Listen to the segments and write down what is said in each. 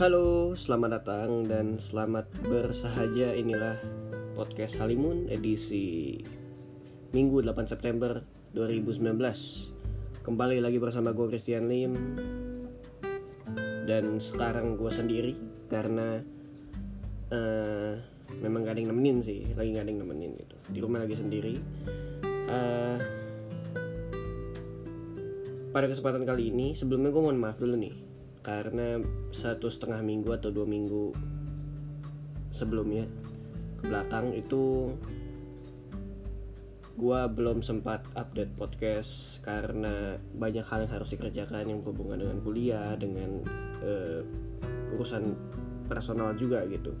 Halo, selamat datang dan selamat bersahaja. Inilah podcast Halimun edisi Minggu 8 September 2019 Kembali lagi bersama gue Christian Lim. Dan sekarang gue sendiri Karena uh, Memang gak ada yang nemenin sih. Lagi gak ada yang nemenin gitu. Di rumah lagi sendiri. Uh, Pada kesempatan kali ini Sebelumnya gue mohon maaf dulu nih karena satu setengah minggu atau dua minggu sebelumnya ke belakang itu gue belum sempat update podcast karena banyak hal yang harus dikerjakan yang berhubungan dengan kuliah dengan uh, urusan personal juga gitu.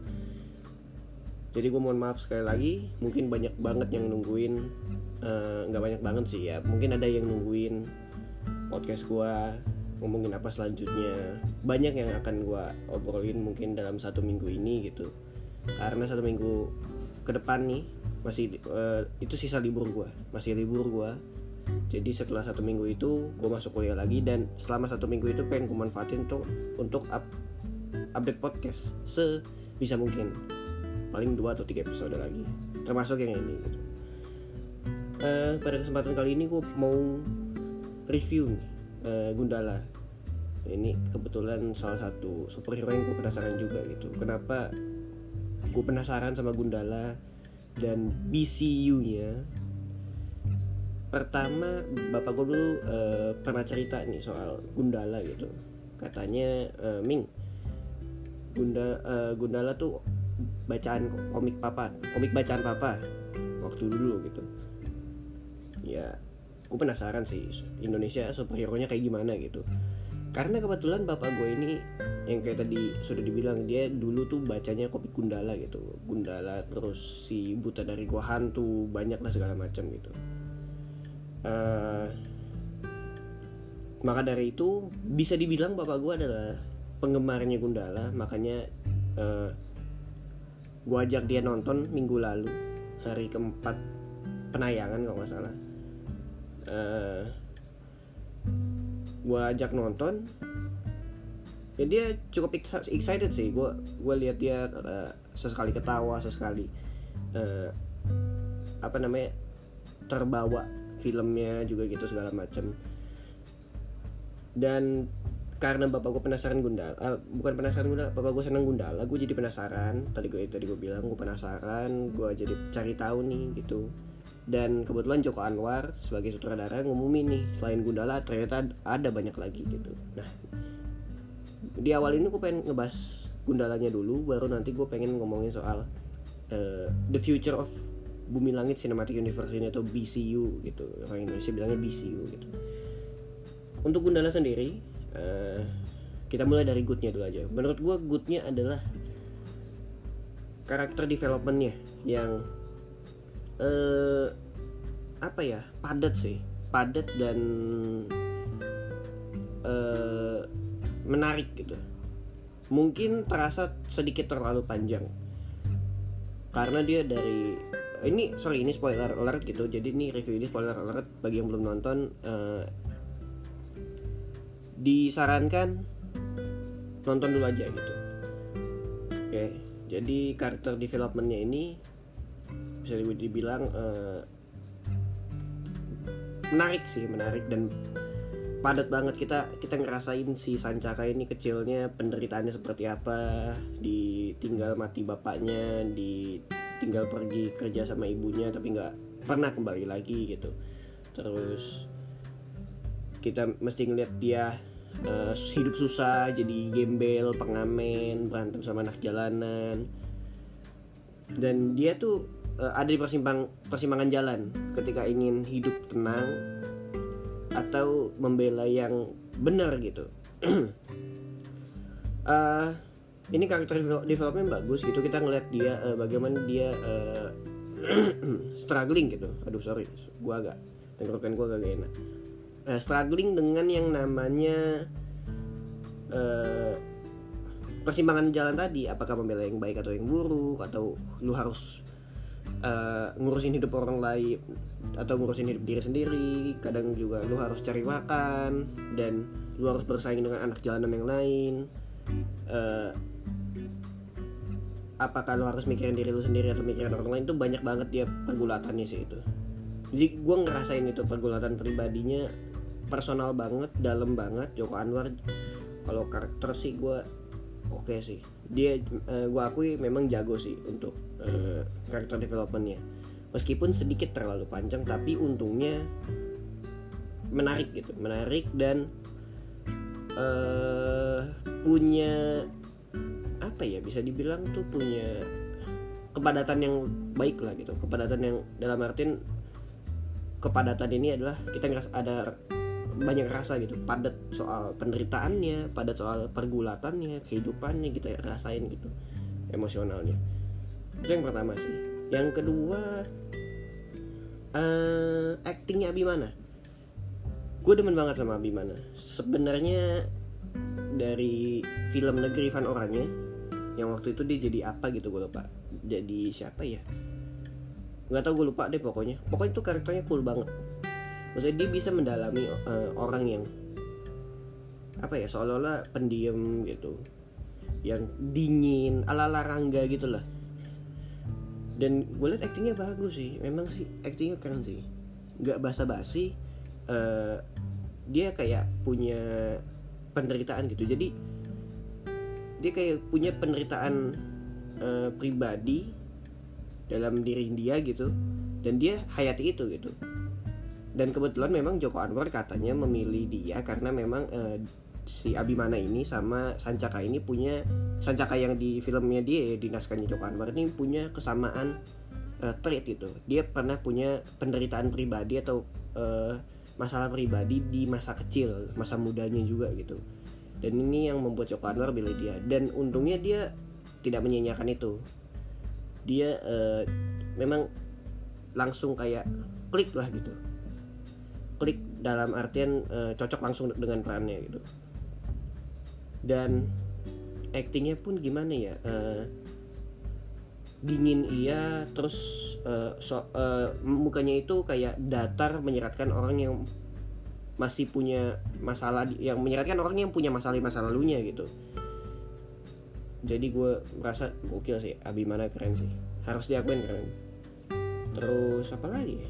Jadi gue mohon maaf sekali lagi mungkin banyak banget yang nungguin nggak uh, banyak banget sih ya. Mungkin ada yang nungguin podcast gue ngomongin apa selanjutnya. Banyak yang akan gue obrolin mungkin dalam satu minggu ini gitu. Karena satu minggu ke depan nih masih uh, itu sisa libur gue masih libur gue jadi setelah satu minggu itu gue masuk kuliah lagi dan selama satu minggu itu pengen gue manfaatin untuk untuk up, update podcast sebisa mungkin. Paling dua atau tiga episode lagi termasuk yang ini gitu. uh, pada kesempatan kali ini gue mau review nih uh, Gundala. Ini kebetulan salah satu superhero yang gue penasaran juga gitu. Kenapa gue penasaran sama Gundala dan BCU-nya pertama bapak gue dulu uh, pernah cerita nih soal Gundala gitu. Katanya uh, Ming Gunda uh, Gundala tuh bacaan komik papa komik bacaan papa waktu dulu gitu. Ya gue penasaran sih Indonesia superhero nya kayak gimana gitu. Karena kebetulan bapak gue ini yang kayak tadi sudah dibilang dia dulu tuh bacanya kopi Gundala gitu. Gundala terus si buta dari gua hantu banyak lah segala macam gitu. Uh, maka dari itu bisa dibilang bapak gue adalah penggemarnya Gundala. Makanya uh, gue ajak dia nonton minggu lalu hari keempat penayangan kalau nggak salah uh, gue ajak nonton. Ya dia cukup excited sih. Gue gue lihat dia uh, sesekali ketawa sesekali uh, apa namanya terbawa filmnya juga gitu segala macam dan karena bapak gue penasaran Gundala uh, bukan penasaran Gundala bapak gue seneng Gundala gue jadi penasaran. Tadi gue tadi gue bilang gue penasaran gue jadi cari tahu nih gitu dan kebetulan Joko Anwar sebagai sutradara ngumumin nih selain Gundala ternyata ada banyak lagi gitu. Nah di awal ini gue pengen ngebahas Gundalanya dulu baru nanti gue pengen ngomongin soal uh, the future of Bumi Langit Cinematic Universe ini atau BCU gitu. Orang Indonesia bilangnya BCU gitu. Untuk Gundala sendiri uh, kita mulai dari goodnya dulu aja. Menurut gue goodnya adalah karakter developmentnya yang uh, apa ya padat sih. Padat dan uh, menarik gitu. Mungkin terasa sedikit terlalu panjang. Karena dia dari ini sorry ini spoiler alert gitu. Jadi ini review ini spoiler alert bagi yang belum nonton uh, disarankan nonton dulu aja gitu. Oke okay. jadi karakter developmentnya ini bisa dibilang uh, menarik sih menarik dan padat banget kita kita ngerasain si Sancaka ini kecilnya penderitaannya seperti apa ditinggal mati bapaknya ditinggal pergi kerja sama ibunya tapi nggak pernah kembali lagi gitu. Terus kita mesti ngeliat dia uh, hidup susah jadi gembel pengamen berantem sama anak jalanan. Dan dia tuh uh, ada di persimpang persimpangan jalan ketika ingin hidup tenang atau membela yang benar gitu. uh, ini karakter development bagus gitu kita ngeliat dia uh, bagaimana dia uh, struggling gitu. Aduh sorry, gua agak tenggorokan gua agak enak. Uh, struggling dengan yang namanya uh, persimpangan jalan tadi apakah membela yang baik atau yang buruk atau lu harus uh, ngurusin hidup orang lain atau ngurusin hidup diri sendiri kadang juga lu harus cari makan dan lu harus bersaing dengan anak jalanan yang lain. Uh, apakah lo harus mikirin diri lo sendiri atau mikirin orang lain itu banyak banget dia pergulatannya sih itu. Jadi gue ngerasain itu pergulatan pribadinya personal banget dalam banget Joko Anwar. Kalau karakter sih gue oke okay sih dia uh, gue akui memang jago sih untuk uh, karakter developmentnya. Meskipun sedikit terlalu panjang tapi untungnya menarik gitu. Menarik dan uh, punya apa ya bisa dibilang tuh punya kepadatan yang baik lah gitu. Kepadatan yang dalam artian kepadatan ini adalah kita ngerasa ada banyak rasa gitu. Padat soal penderitaannya padat soal pergulatannya kehidupannya kita gitu, rasain gitu emosionalnya. Itu yang pertama sih. Yang kedua uh, actingnya Abimana gue demen banget sama Abimana sebenarnya dari film Negeri Van Oranye yang waktu itu dia jadi apa gitu gue lupa. Jadi siapa ya? Nggak tau gue lupa deh pokoknya. Pokoknya itu karakternya cool banget maksudnya dia bisa mendalami uh, orang yang apa ya seolah-olah pendiam gitu. Yang dingin ala ala rangga gitu lah dan gue liat aktingnya bagus sih. Memang sih aktingnya keren sih. Nggak basa-basi uh, dia kayak punya penderitaan gitu. Jadi dia kayak punya penderitaan uh, pribadi dalam diri dia gitu. Dan dia hayati itu gitu dan kebetulan memang Joko Anwar katanya memilih dia karena memang uh, si Abimana ini sama Sancaka ini punya Sancaka yang di filmnya dia di naskahnya Joko Anwar ini punya kesamaan uh, trait gitu. Dia pernah punya penderitaan pribadi atau uh, masalah pribadi di masa kecil masa mudanya juga gitu. Dan ini yang membuat Joko Anwar pilih dia. Dan untungnya dia tidak menyanyiakan itu. Dia uh, memang langsung kayak klik lah gitu klik dalam artian uh, cocok langsung dengan perannya gitu. Dan actingnya pun gimana ya uh, dingin iya terus uh, so, uh, mukanya itu kayak datar menyeratkan orang yang masih punya masalah yang menyeratkan orang yang punya masalah masa lalunya gitu. Jadi gue merasa gokil sih Abimana keren sih. Harus diakuin keren. Terus apa lagi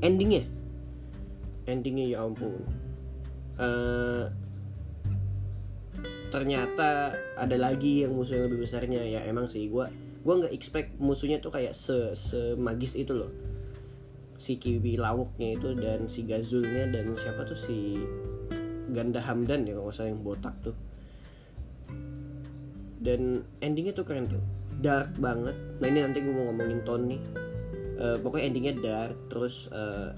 endingnya endingnya ya ampun. Uh, ternyata ada lagi yang musuh yang lebih besarnya. Ya emang sih gue gue nggak expect musuhnya tuh kayak se semagis itu loh. Si kiwi lawuknya itu dan si gazulnya dan siapa tuh si ganda hamdan ya kalau yang botak tuh. Dan endingnya tuh keren tuh. Dark banget. Nah ini nanti gue mau ngomongin tone nih uh, pokoknya endingnya dark terus uh,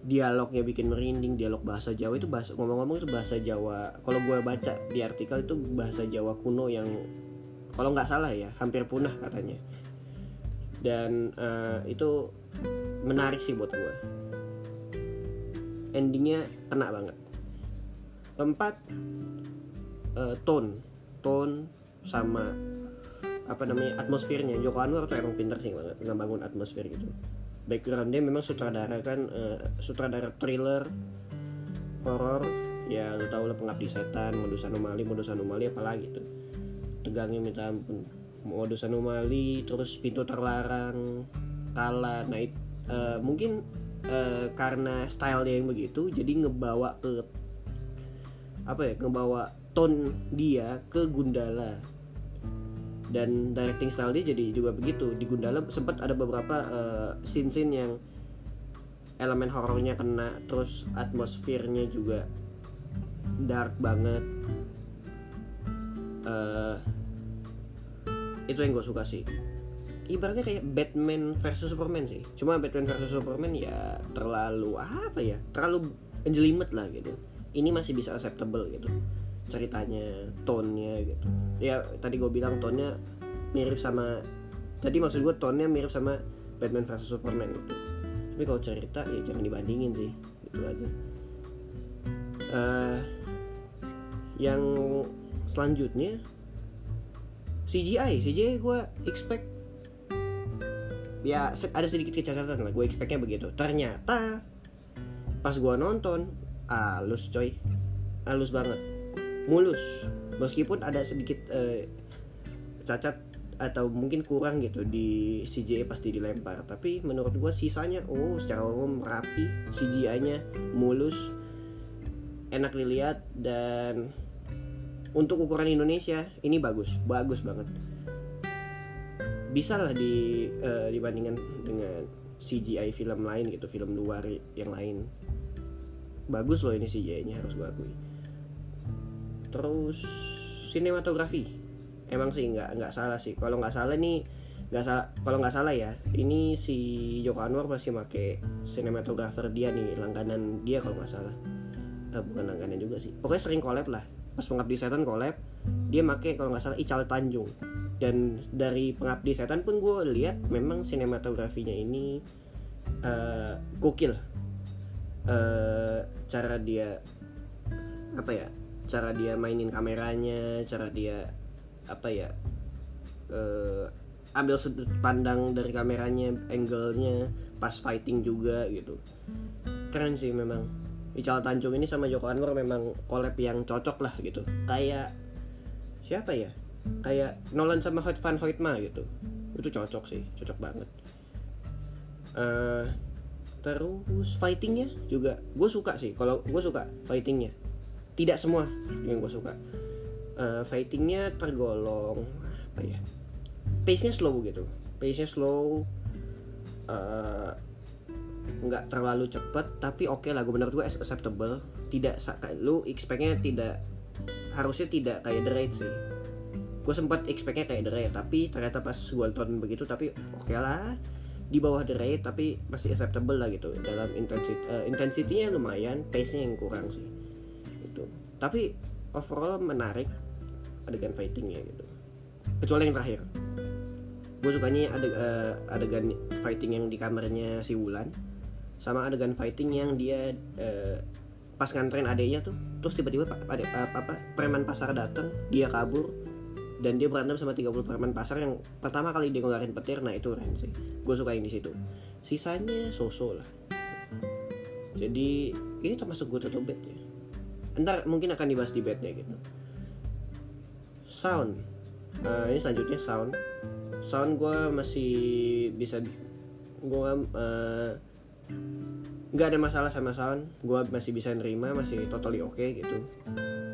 dialognya bikin merinding dialog bahasa Jawa itu bahasa ngomong-ngomong itu bahasa Jawa. Kalau gue baca di artikel itu bahasa Jawa kuno yang kalau nggak salah ya hampir punah katanya. Dan uh, itu menarik sih buat gue endingnya kena banget. Keempat uh, tone. Tone sama apa namanya atmosfernya. Joko Anwar tuh emang pinter sih banget ngebangun atmosfer gitu background dia memang sutradara kan uh, sutradara thriller horror ya lu tau lah pengabdi setan modus anomali modus anomali apalagi tuh. Tegangnya minta ampun. Modus anomali terus pintu terlarang kala it, uh, mungkin uh, karena style dia yang begitu jadi ngebawa ke apa ya ngebawa tone dia ke Gundala dan directing style dia jadi juga begitu. Di Gundala sempat ada beberapa uh, scene-scene yang elemen horornya kena terus atmosfernya juga dark banget. Uh, itu yang gue suka sih. Ibaratnya kayak Batman versus Superman sih. Cuma Batman versus Superman ya terlalu apa ya terlalu jelimet lah gitu. Ini masih bisa acceptable gitu ceritanya tonnya gitu. Ya tadi gue bilang tonnya mirip sama tadi maksud gue tonnya mirip sama Batman vs Superman gitu. Tapi kalau cerita ya jangan dibandingin sih gitu aja. Uh, yang selanjutnya CGI CGI gue expect ya ada sedikit kecacatan lah gue expectnya begitu. Ternyata pas gue nonton halus coy. Halus banget mulus. Meskipun ada sedikit uh, cacat atau mungkin kurang gitu di CGI pasti dilempar. Tapi menurut gue sisanya oh secara umum rapi CGI-nya mulus enak dilihat dan untuk ukuran Indonesia ini bagus bagus banget. Bisa lah di uh, dibandingkan dengan CGI film lain gitu film luar yang lain. Bagus loh ini CGI-nya harus gue akui terus sinematografi. Emang sih nggak nggak salah sih. Kalau nggak salah nih nggak salah kalau nggak salah ya ini si Joko Anwar masih make sinematografer dia nih langganan dia kalau nggak salah. Eh, bukan langganan juga sih. Pokoknya sering collab lah. Pas pengabdi setan collab dia make kalau nggak salah Ical Tanjung. Dan dari pengabdi setan pun gue lihat memang sinematografinya ini uh, gokil. Uh, cara dia apa ya cara dia mainin kameranya cara dia apa ya uh, ambil sudut pandang dari kameranya angle-nya pas fighting juga gitu. Keren sih memang. Ical Tanjung ini sama Joko Anwar memang collab yang cocok lah gitu. Kayak siapa ya? Kayak Nolan sama Hoyt Van Hoytma gitu. Itu cocok sih cocok banget. Uh, terus fightingnya juga gue suka sih. Kalau gue suka fightingnya tidak semua yang gue suka. Uh, fightingnya tergolong apa ya pace nya slow gitu. Pace nya slow uh, terlalu cepet tapi oke okay lah gue menurut gue acceptable. Tidak lu expectnya tidak harusnya tidak kayak The Raid sih. Gue sempat expectnya kayak The Raid tapi ternyata pas gue tonton begitu tapi oke okay lah. Di bawah The Raid tapi masih acceptable lah gitu. Dalam intensity uh, intensity-nya lumayan pace nya yang kurang sih tapi overall menarik adegan fightingnya gitu. Kecuali yang terakhir. Gue sukanya ada uh, adegan fighting yang di kamarnya si Wulan sama adegan fighting yang dia uh, pas nganterin adeknya tuh terus tiba-tiba ada uh, apa preman pasar datang dia kabur dan dia berantem sama 30 preman pasar yang pertama kali dia ngeluarin petir nah itu keren sih. Gue suka yang di situ. Sisanya sosok lah. Jadi ini termasuk gue tutup bed ya ntar mungkin akan dibahas di bednya gitu. Sound. Uh, ini selanjutnya sound. Sound gue masih bisa gue uh, nggak ada masalah sama sound. Gue masih bisa nerima masih totally oke okay, gitu.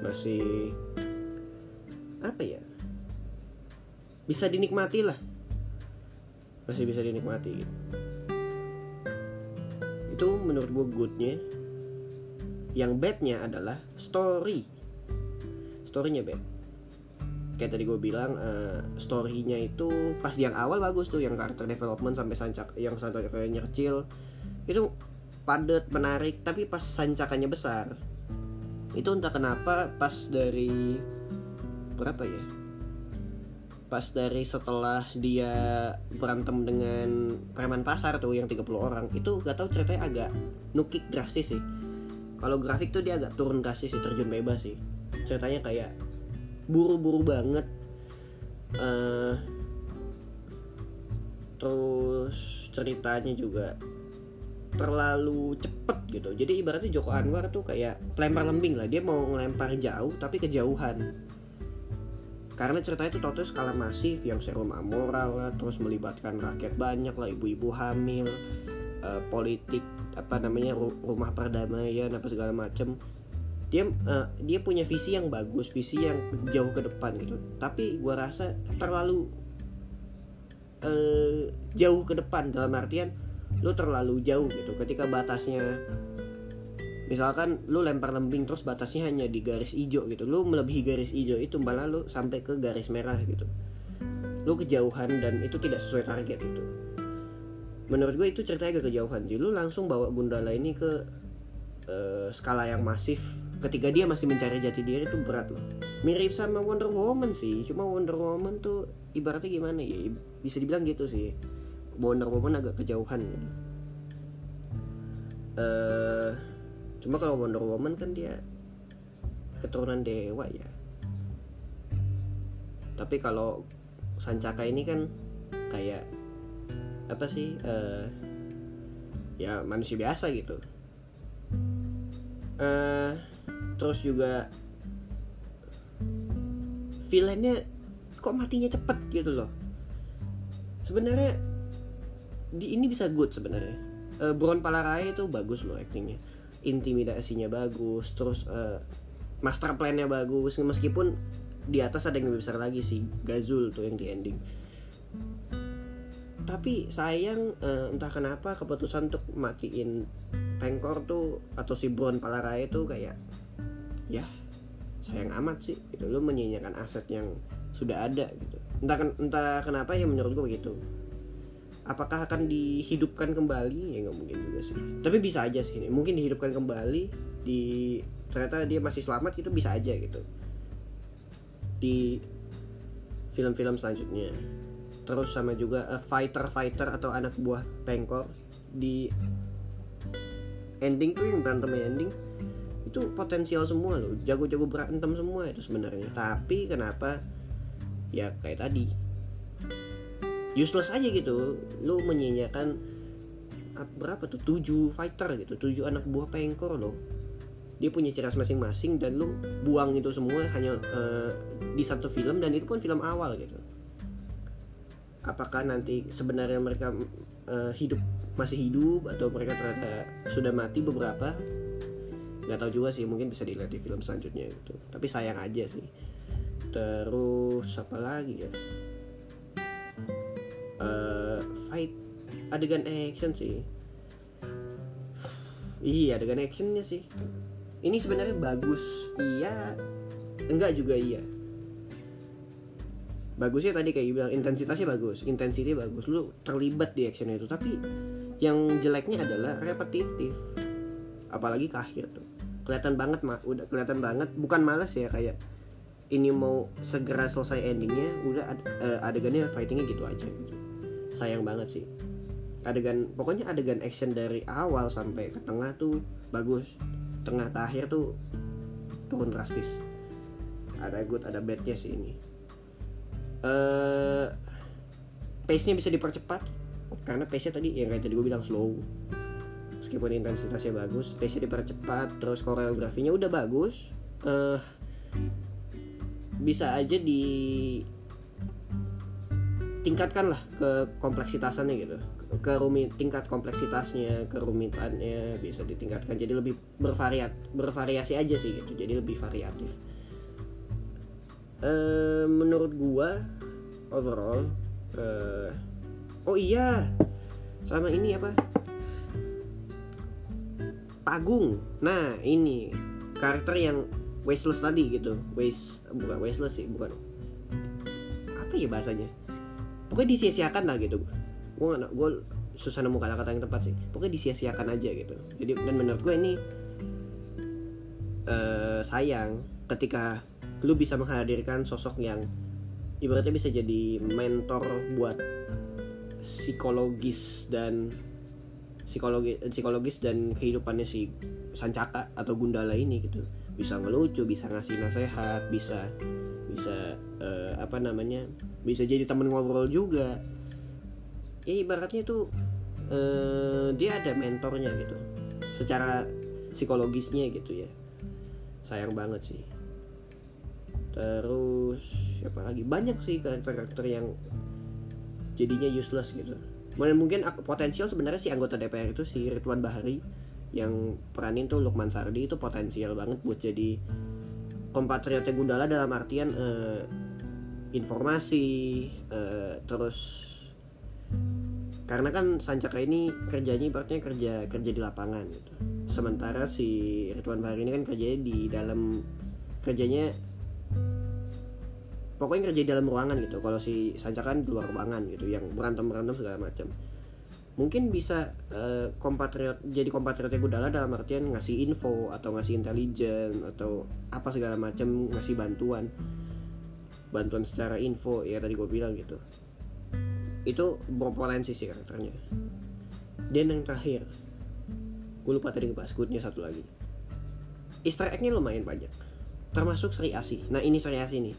Masih apa ya? Bisa dinikmati lah. Masih bisa dinikmati gitu. itu menurut gue goodnya yang badnya adalah story. Storynya bad kayak tadi gue bilang uh, storynya itu pas yang awal bagus tuh yang karakter development sampai sancak yang kayak kecil itu padat menarik tapi pas sancakannya besar itu entah kenapa pas dari berapa ya? Pas dari setelah dia berantem dengan preman pasar tuh yang 30 orang itu gak tau ceritanya agak nukik drastis sih kalau grafik tuh dia agak turun drastis sih terjun bebas sih. Ceritanya kayak buru-buru banget. Uh, terus ceritanya juga terlalu cepet gitu. Jadi ibaratnya Joko Anwar tuh kayak lempar lembing lah. Dia mau ngelempar jauh tapi kejauhan. Karena ceritanya itu total skala masif yang serum amoral lah terus melibatkan rakyat banyak lah ibu-ibu hamil uh, politik apa namanya rumah perdamaian apa segala macem dia uh, dia punya visi yang bagus visi yang jauh ke depan gitu. Tapi gue rasa terlalu uh, jauh ke depan dalam artian lu terlalu jauh gitu. Ketika batasnya misalkan lu lempar lembing terus batasnya hanya di garis hijau gitu. Lu melebihi garis hijau itu malah lu sampai ke garis merah gitu. Lu kejauhan dan itu tidak sesuai target itu menurut gue itu ceritanya agak kejauhan jadi lu langsung bawa Gundala ini ke uh, skala yang masif. Ketika dia masih mencari jati diri itu berat loh. Mirip sama Wonder Woman sih. Cuma Wonder Woman tuh ibaratnya gimana ya? Bisa dibilang gitu sih. Wonder Woman agak kejauhan. Gitu. uh, cuma kalau Wonder Woman kan dia keturunan dewa ya. Tapi kalau Sancaka ini kan kayak apa sih uh, ya manusia biasa gitu. Uh, terus juga villainnya kok matinya cepet gitu loh. Sebenarnya di ini bisa good sebenarnya. Uh, Bron Palarai itu bagus loh actingnya. Intimidasinya bagus terus uh, master plannya bagus. Meskipun di atas ada yang lebih besar lagi sih Gazul tuh yang di ending tapi sayang uh, entah kenapa keputusan untuk matiin Pengkor tuh atau si Bron Palarai itu kayak ya sayang amat sih gitu lu menyanyikan aset yang sudah ada gitu. Entah entah kenapa ya menurut gue begitu. Apakah akan dihidupkan kembali? Ya nggak mungkin juga sih. Tapi bisa aja sih mungkin dihidupkan kembali di ternyata dia masih selamat itu bisa aja gitu. Di film-film selanjutnya terus sama juga uh, fighter fighter atau anak buah pengkor di ending tuh yang berantem ending itu potensial semua loh jago-jago berantem semua itu sebenarnya. Tapi kenapa? Ya kayak tadi. Useless aja gitu. Lu menyanyikan berapa tuh? Tujuh fighter gitu tujuh anak buah pengkor loh. Dia punya ciri masing-masing dan lu buang itu semua hanya uh, di satu film dan itu pun film awal gitu apakah nanti sebenarnya mereka uh, hidup masih hidup atau mereka ternyata sudah mati beberapa? Nggak tahu juga sih mungkin bisa dilihat di film selanjutnya gitu. Tapi sayang aja sih. Terus apa lagi ya? Uh, fight adegan action sih. Iya adegan actionnya sih. Ini sebenarnya bagus. Iya. Enggak juga iya bagusnya tadi kayak bilang intensitasnya bagus intensity bagus. Lu terlibat di action itu. Tapi yang jeleknya adalah repetitif. Apalagi ke akhir tuh. Kelihatan banget mah udah kelihatan banget. Bukan males ya kayak ini mau segera selesai endingnya udah ad, uh, adegannya fightingnya gitu aja. Gitu sayang banget sih. Adegan pokoknya adegan action dari awal sampai ke tengah tuh bagus. Tengah ke akhir tuh turun drastis. Ada good ada badnya sih ini uh, pace nya bisa dipercepat karena pace nya tadi yang kayak tadi gue bilang slow. Meskipun intensitasnya bagus pace nya dipercepat terus koreografinya udah bagus uh, bisa aja di tingkatkan lah ke kompleksitasannya gitu. Ke rumit tingkat kompleksitasnya kerumitannya bisa ditingkatkan. Jadi lebih bervariat bervariasi aja sih gitu jadi lebih variatif. E, menurut gua overall e, oh iya sama ini apa? Pagung nah ini karakter yang wasteless tadi gitu. Waste bukan wasteless sih bukan. Apa ya bahasanya? Pokoknya disia-siakan lah gitu. Gue gak gue susah nemu kata-kata yang tepat sih. Pokoknya disia-siakan aja gitu. Jadi dan menurut gue ini uh, sayang ketika lu bisa menghadirkan sosok yang ibaratnya bisa jadi mentor buat psikologis dan psikologi psikologis dan kehidupannya si Sancaka atau Gundala ini gitu. Bisa ngelucu bisa ngasih nasihat bisa bisa uh, apa namanya bisa jadi temen ngobrol juga. Ya ibaratnya tuh uh, dia ada mentornya gitu. Secara psikologisnya gitu ya. Sayang banget sih. Terus siapa lagi banyak sih karakter-karakter yang jadinya useless gitu mungkin potensial sebenarnya si anggota DPR itu si Ridwan Bahari yang peranin tuh Lukman Sardi itu potensial banget buat jadi kompatriotnya Gundala dalam artian uh, informasi uh, terus karena kan Sancaka ini kerjanya ibaratnya kerja kerja di lapangan gitu. Sementara si Ridwan Bahari ini kan kerjanya di dalam kerjanya pokoknya kerja di dalam ruangan gitu. Kalau si Sancaka kan di luar ruangan gitu yang berantem-berantem segala macam. Mungkin bisa uh, kompatriot jadi kompatriotnya Gundala dalam artian ngasih info atau ngasih intelijen atau apa segala macam ngasih bantuan. Bantuan secara info ya tadi gue bilang gitu. Itu berpotensi sih karakternya. Dan yang terakhir gue lupa tadi ngebahas goodnya satu lagi. Easter egg-nya lumayan banyak termasuk Sri Asi nah ini Sri Asi nih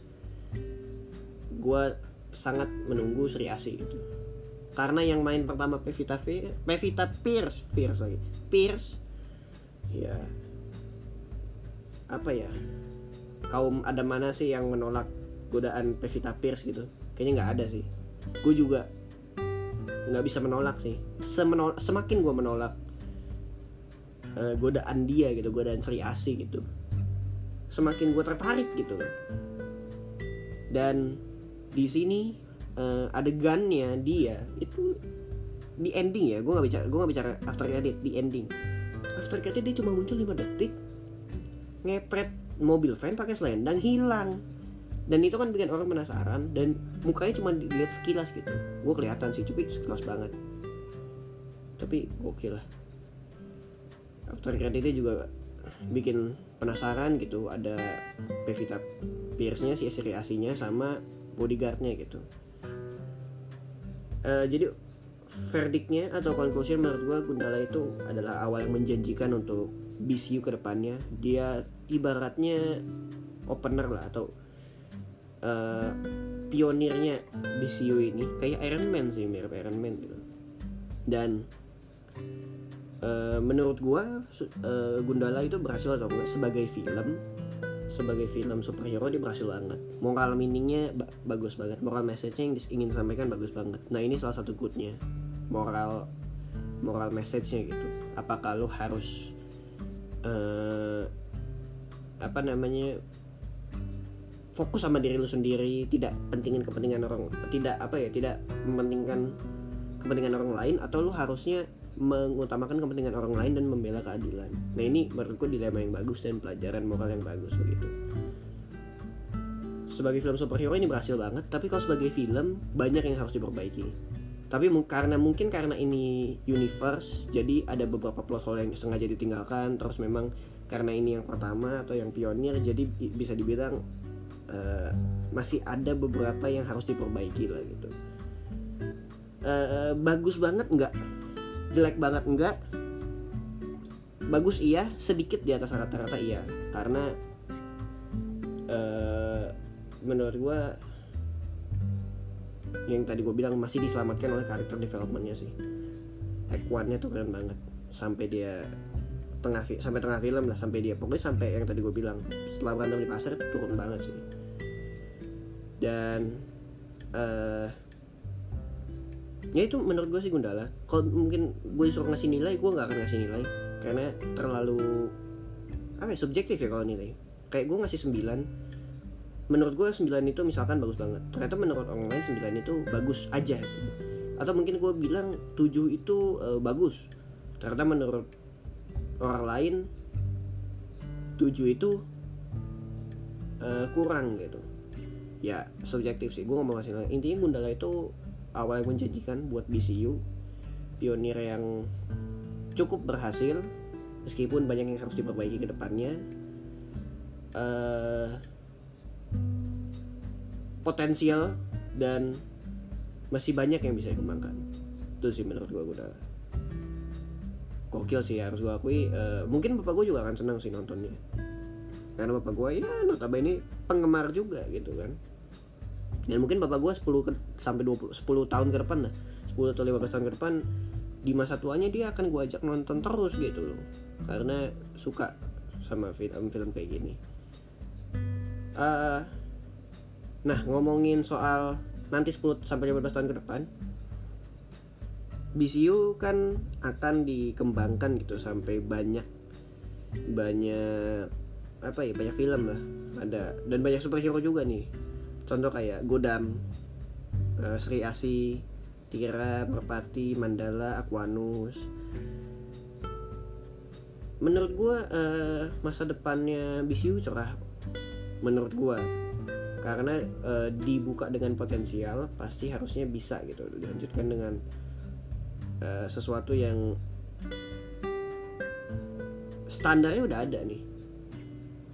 gue sangat menunggu Sri Asi itu. Karena yang main pertama Pevita Pierce Pevita Pierce Pierce lagi. Pierce ya apa ya kaum ada mana sih yang menolak godaan Pevita Pierce gitu? Kayaknya nggak ada sih. Gue juga nggak bisa menolak sih. Semenol semakin gue menolak uh, godaan dia gitu godaan Sri Asi gitu semakin gue tertarik gitu. Dan di sini uh, adegannya dia itu di ending ya gue nggak bicara gue nggak bicara after credit di ending. After credit dia cuma muncul 5 detik ngepret mobil van pakai selendang hilang. Dan itu kan bikin orang penasaran dan mukanya cuma dilihat sekilas gitu. Gue kelihatan sih tapi sekilas banget. Tapi gokil lah. After creditnya juga bikin penasaran gitu ada Pevita Pierce-nya si Sri Asinya sama bodyguardnya gitu. Uh, jadi verdiknya atau conclusion menurut gue Gundala itu adalah awal yang menjanjikan untuk BCU ke depannya. Dia ibaratnya opener lah atau uh, pionirnya BCU ini. Kayak Iron Man sih mirip Iron Man gitu. Dan uh, menurut gua uh, Gundala itu berhasil atau enggak sebagai film sebagai film superhero dia berhasil banget. Moral meaningnya ba bagus banget. Moral message yang ingin disampaikan bagus banget. Nah ini salah satu goodnya. Moral moral message-nya gitu. Apakah lo harus uh, apa namanya fokus sama diri lu sendiri tidak pentingin kepentingan orang tidak apa ya tidak mementingkan kepentingan orang lain atau lu harusnya mengutamakan kepentingan orang lain dan membela keadilan. Nah ini menurutku dilema yang bagus dan pelajaran moral yang bagus begitu. Sebagai film superhero ini berhasil banget tapi kalau sebagai film banyak yang harus diperbaiki. Tapi karena mungkin karena ini universe jadi ada beberapa plot hole yang sengaja ditinggalkan terus memang karena ini yang pertama atau yang pionir jadi bisa dibilang uh, masih ada beberapa yang harus diperbaiki lah gitu. Uh, bagus banget nggak jelek banget enggak. Bagus iya sedikit di atas rata-rata iya. Karena uh, menurut gue yang tadi gue bilang masih diselamatkan oleh karakter developmentnya sih. One-nya tuh keren banget. Sampai dia tengah sampai tengah film lah sampai dia pokoknya sampai yang tadi gue bilang setelah berantem di pasar turun banget sih. Dan uh, ya itu menurut gue sih Gundala. Kalau mungkin gue disuruh ngasih nilai gue nggak akan ngasih nilai. Karena terlalu apa ya subjektif ya kalau nilai. Kayak gue ngasih 9 menurut gue 9 itu misalkan bagus banget. Ternyata menurut orang lain 9 itu bagus aja. Atau mungkin gue bilang 7 itu uh, bagus. Ternyata menurut orang lain tujuh itu uh, kurang gitu. Ya subjektif sih. Gue ngomong hasilnya intinya Gundala itu awal yang menjanjikan buat BCU pionir yang cukup berhasil meskipun banyak yang harus diperbaiki ke depannya. Uh, potensial dan masih banyak yang bisa dikembangkan. Itu sih menurut gue Gundala gokil sih harus gue akui. Uh, mungkin bapak gue juga akan senang sih nontonnya. Karena bapak gue ya notabene penggemar juga gitu kan dan mungkin bapak gue 10 ke, sampai 20 10 tahun ke depan lah. 10 atau 15 tahun ke depan di masa tuanya dia akan gue ajak nonton terus gitu loh. Karena suka sama film-film kayak gini. Uh, nah ngomongin soal nanti 10 sampai 15 tahun ke depan BCU kan akan dikembangkan gitu sampai banyak banyak apa ya banyak film lah. Ada dan banyak superhero juga nih contoh kayak Godam uh, Sri Asi Tira Merpati Mandala Aquanus. Menurut gue uh, masa depannya BCU cerah menurut gue karena uh, dibuka dengan potensial pasti harusnya bisa gitu dilanjutkan dengan uh, sesuatu yang standarnya udah ada nih.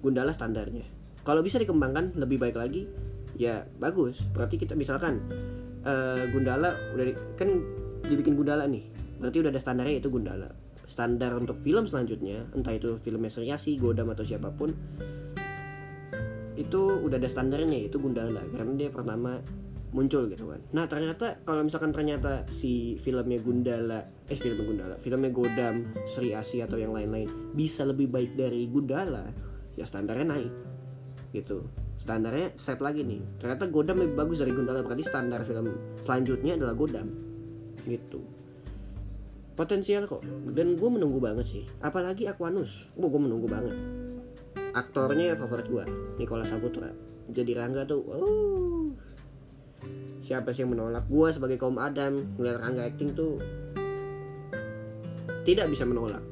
Gundala standarnya. Kalau bisa dikembangkan lebih baik lagi ya bagus berarti kita misalkan uh, Gundala udah di, kan dibikin Gundala nih berarti udah ada standarnya itu Gundala standar untuk film selanjutnya entah itu film Seriasi, Godam atau siapa pun itu udah ada standarnya itu Gundala karena dia pertama muncul gitu kan. Nah ternyata kalau misalkan ternyata si filmnya Gundala, eh filmnya Gundala, filmnya Godam, Sri Asi atau yang lain-lain bisa lebih baik dari Gundala, ya standarnya naik gitu. Standarnya set lagi nih. Ternyata Godam lebih bagus dari Gundala berarti standar film selanjutnya adalah Godam. Gitu. Potensial kok. Dan gue menunggu banget sih. Apalagi Aquanus. Gue gue menunggu banget. Aktornya favorit gue Nicholas Saputra. Jadi Rangga tuh oh siapa sih yang menolak? Gue sebagai kaum Adam ngeliat Rangga acting tuh tidak bisa menolak.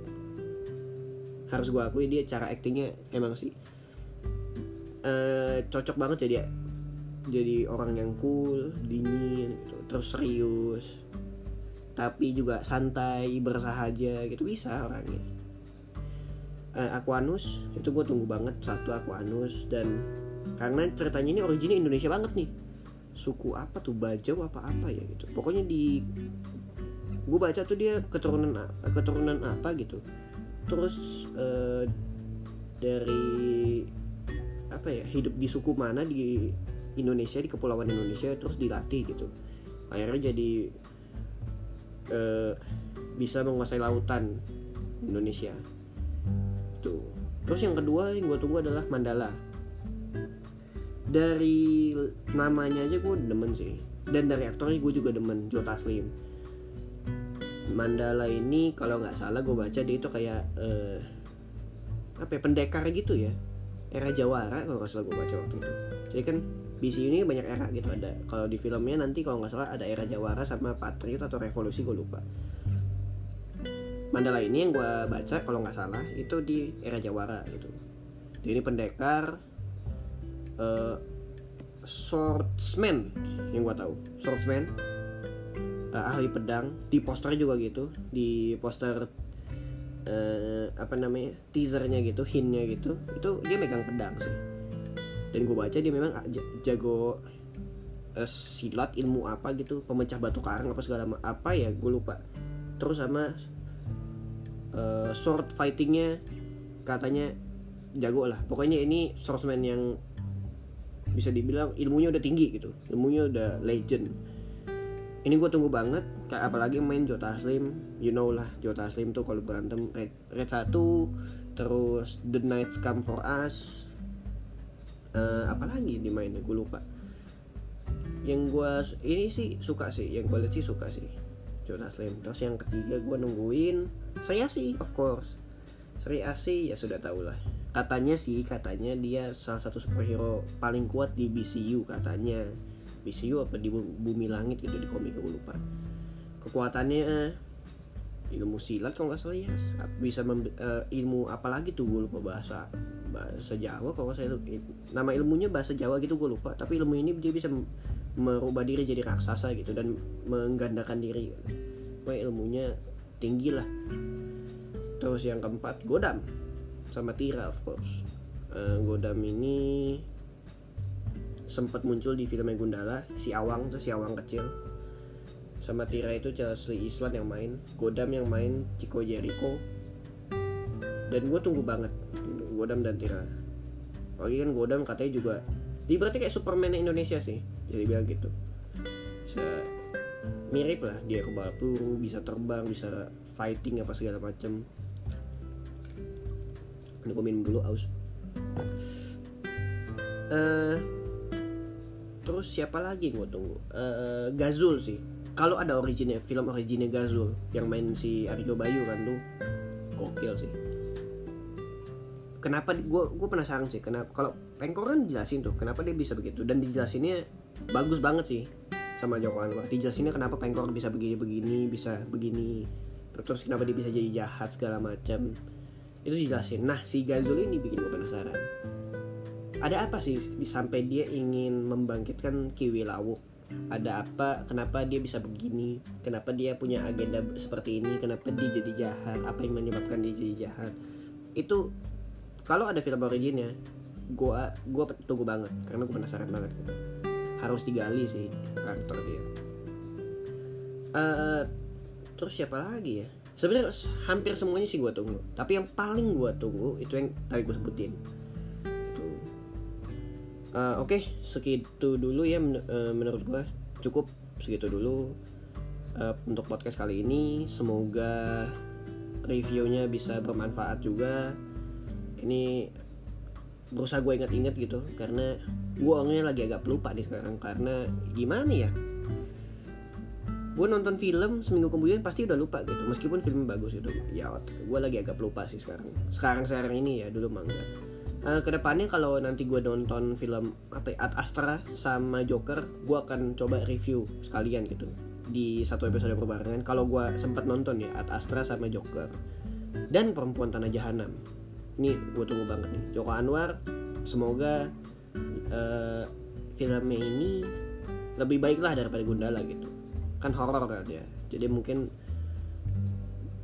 Harus gue akui dia cara actingnya emang sih eh, cocok banget jadi jadi orang yang cool dingin gitu, terus serius. Tapi juga santai bersahaja gitu. Bisa orangnya. Uh, Aquanus itu gue tunggu banget satu Aquanus. Dan karena ceritanya ini originnya Indonesia banget nih. Suku apa tuh? Bajau apa apa ya gitu. Pokoknya di gue baca tuh dia keturunan keturunan apa gitu. Terus uh, dari apa ya hidup di suku mana di Indonesia di kepulauan Indonesia terus dilatih gitu. Akhirnya jadi uh, bisa menguasai lautan Indonesia. Tuh. Terus yang kedua yang gue tunggu adalah Mandala. Dari namanya aja gue demen sih. Dan dari aktornya gue juga demen Joe Taslim Mandala ini kalau nggak salah gue baca dia itu kayak uh, apa ya, pendekar gitu ya era Jawara kalau nggak salah gue baca waktu itu. Jadi kan BC ini banyak era gitu. Ada kalau di filmnya nanti kalau nggak salah ada era Jawara sama Patriot atau Revolusi gue lupa. Mandala ini yang gue baca kalau nggak salah itu di era Jawara gitu. Dia ini pendekar uh, swordsman yang gue tahu. Swordsman uh, ahli pedang. Di posternya juga gitu. Di poster uh, apa namanya teasernya gitu hintnya gitu itu dia megang pedang sih. Dan gue baca dia memang jago uh, silat ilmu apa gitu pemecah batu karang apa segala apa ya gue lupa. Terus sama uh, sword fightingnya katanya jago lah. Pokoknya ini swordsman yang bisa dibilang ilmunya udah tinggi gitu ilmunya udah legend. Ini gue tunggu banget kayak apalagi main Jota Slim you know lah Jota Slim tuh kalau berantem red, red 1 terus The Nights Come For Us uh, apalagi dimainnya gue lupa. Yang gue ini sih suka sih yang gue lihat sih suka sih Jota Slim. Terus yang ketiga gue nungguin saya sih of course. Sri Asi ya sudah tau lah. Katanya sih katanya dia salah satu superhero paling kuat di BCU katanya. BCU apa di bumi langit gitu di komik gue lupa kekuatannya ilmu silat kalau nggak salah ya. Bisa uh, ilmu apalagi tuh gue lupa bahasa bahasa Jawa kalau salah nama ilmunya bahasa Jawa gitu gue lupa tapi ilmu ini dia bisa merubah diri jadi raksasa gitu dan menggandakan diri. Wah ilmunya tinggi lah. Terus yang keempat Godam sama Tira of course. Uh, Godam ini sempat muncul di filmnya Gundala si Awang tuh si Awang kecil sama Tira itu Chelsea Islan yang main Godam yang main Chico Jericho. Dan gue tunggu banget Godam dan Tira. Lagi kan Godam katanya juga dia berarti kayak Superman Indonesia sih jadi bilang gitu. Bisa mirip lah dia kebal peluru bisa terbang bisa fighting apa segala macem. Ini gue dulu aus. Uh, terus siapa lagi gue tunggu? Uh, Gazul sih kalau ada originnya film originnya Gazul yang main si Aryo Bayu kan tuh gokil sih. Kenapa gue gue penasaran sih kenapa kalau Pengkor kan jelasin tuh kenapa dia bisa begitu? Dan dijelasinnya bagus banget sih sama Joko Anwar. Dijelasinnya kenapa Pengkor bisa begini begini bisa begini terus kenapa dia bisa jadi jahat segala macam itu dijelasin. Nah si Gazul ini bikin gue penasaran. Ada apa sih sampai dia ingin membangkitkan Kiwi Lawu ada apa kenapa dia bisa begini kenapa dia punya agenda seperti ini kenapa dia jadi jahat apa yang menyebabkan dia jadi jahat. Itu kalau ada film originnya gua gua tunggu banget karena gua penasaran banget. Harus digali sih karakter dia. Uh, terus siapa lagi ya? Sebenarnya hampir semuanya sih gua tunggu tapi yang paling gua tunggu itu yang tadi gua sebutin uh, oke okay, segitu dulu ya men uh, menurut gue cukup segitu dulu uh, untuk podcast kali ini. Semoga reviewnya bisa bermanfaat juga. Ini berusaha gue inget-inget gitu karena gue orangnya lagi agak pelupa nih sekarang karena gimana ya? Gue nonton film seminggu kemudian pasti udah lupa gitu meskipun filmnya bagus gitu ya gue lagi agak pelupa sih sekarang. Sekarang sekarang ini ya dulu mah uh, ke depannya kalau nanti gue nonton film apa ya, Ad Astra sama Joker gue akan coba review sekalian gitu di satu episode perbarengan kalau gue sempat nonton ya Ad Astra sama Joker. Dan Perempuan Tanah Jahanam. Ini gue tunggu banget nih. Joko Anwar semoga uh, filmnya ini lebih baik lah daripada Gundala gitu. Kan horor kan ya. Jadi mungkin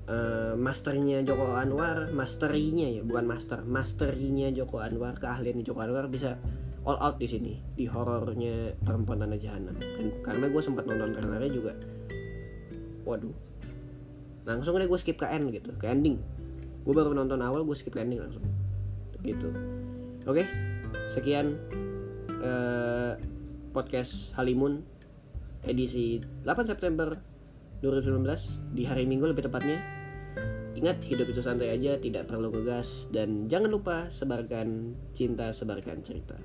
uh, masternya Joko Anwar masterinya ya bukan master masterinya Joko Anwar keahlian Joko Anwar bisa all out di sini di horornya perempuan tanah jahanam. Karena gue sempat nonton trailernya juga waduh langsung deh gue skip ke end gitu ke ending. Gue baru nonton awal gue skip ke ending langsung gitu. Oke sekian uh, podcast Halimun edisi 8 September 2019 di hari Minggu lebih tepatnya. Ingat hidup itu santai aja, tidak perlu ngegas dan jangan lupa sebarkan cinta, sebarkan cerita.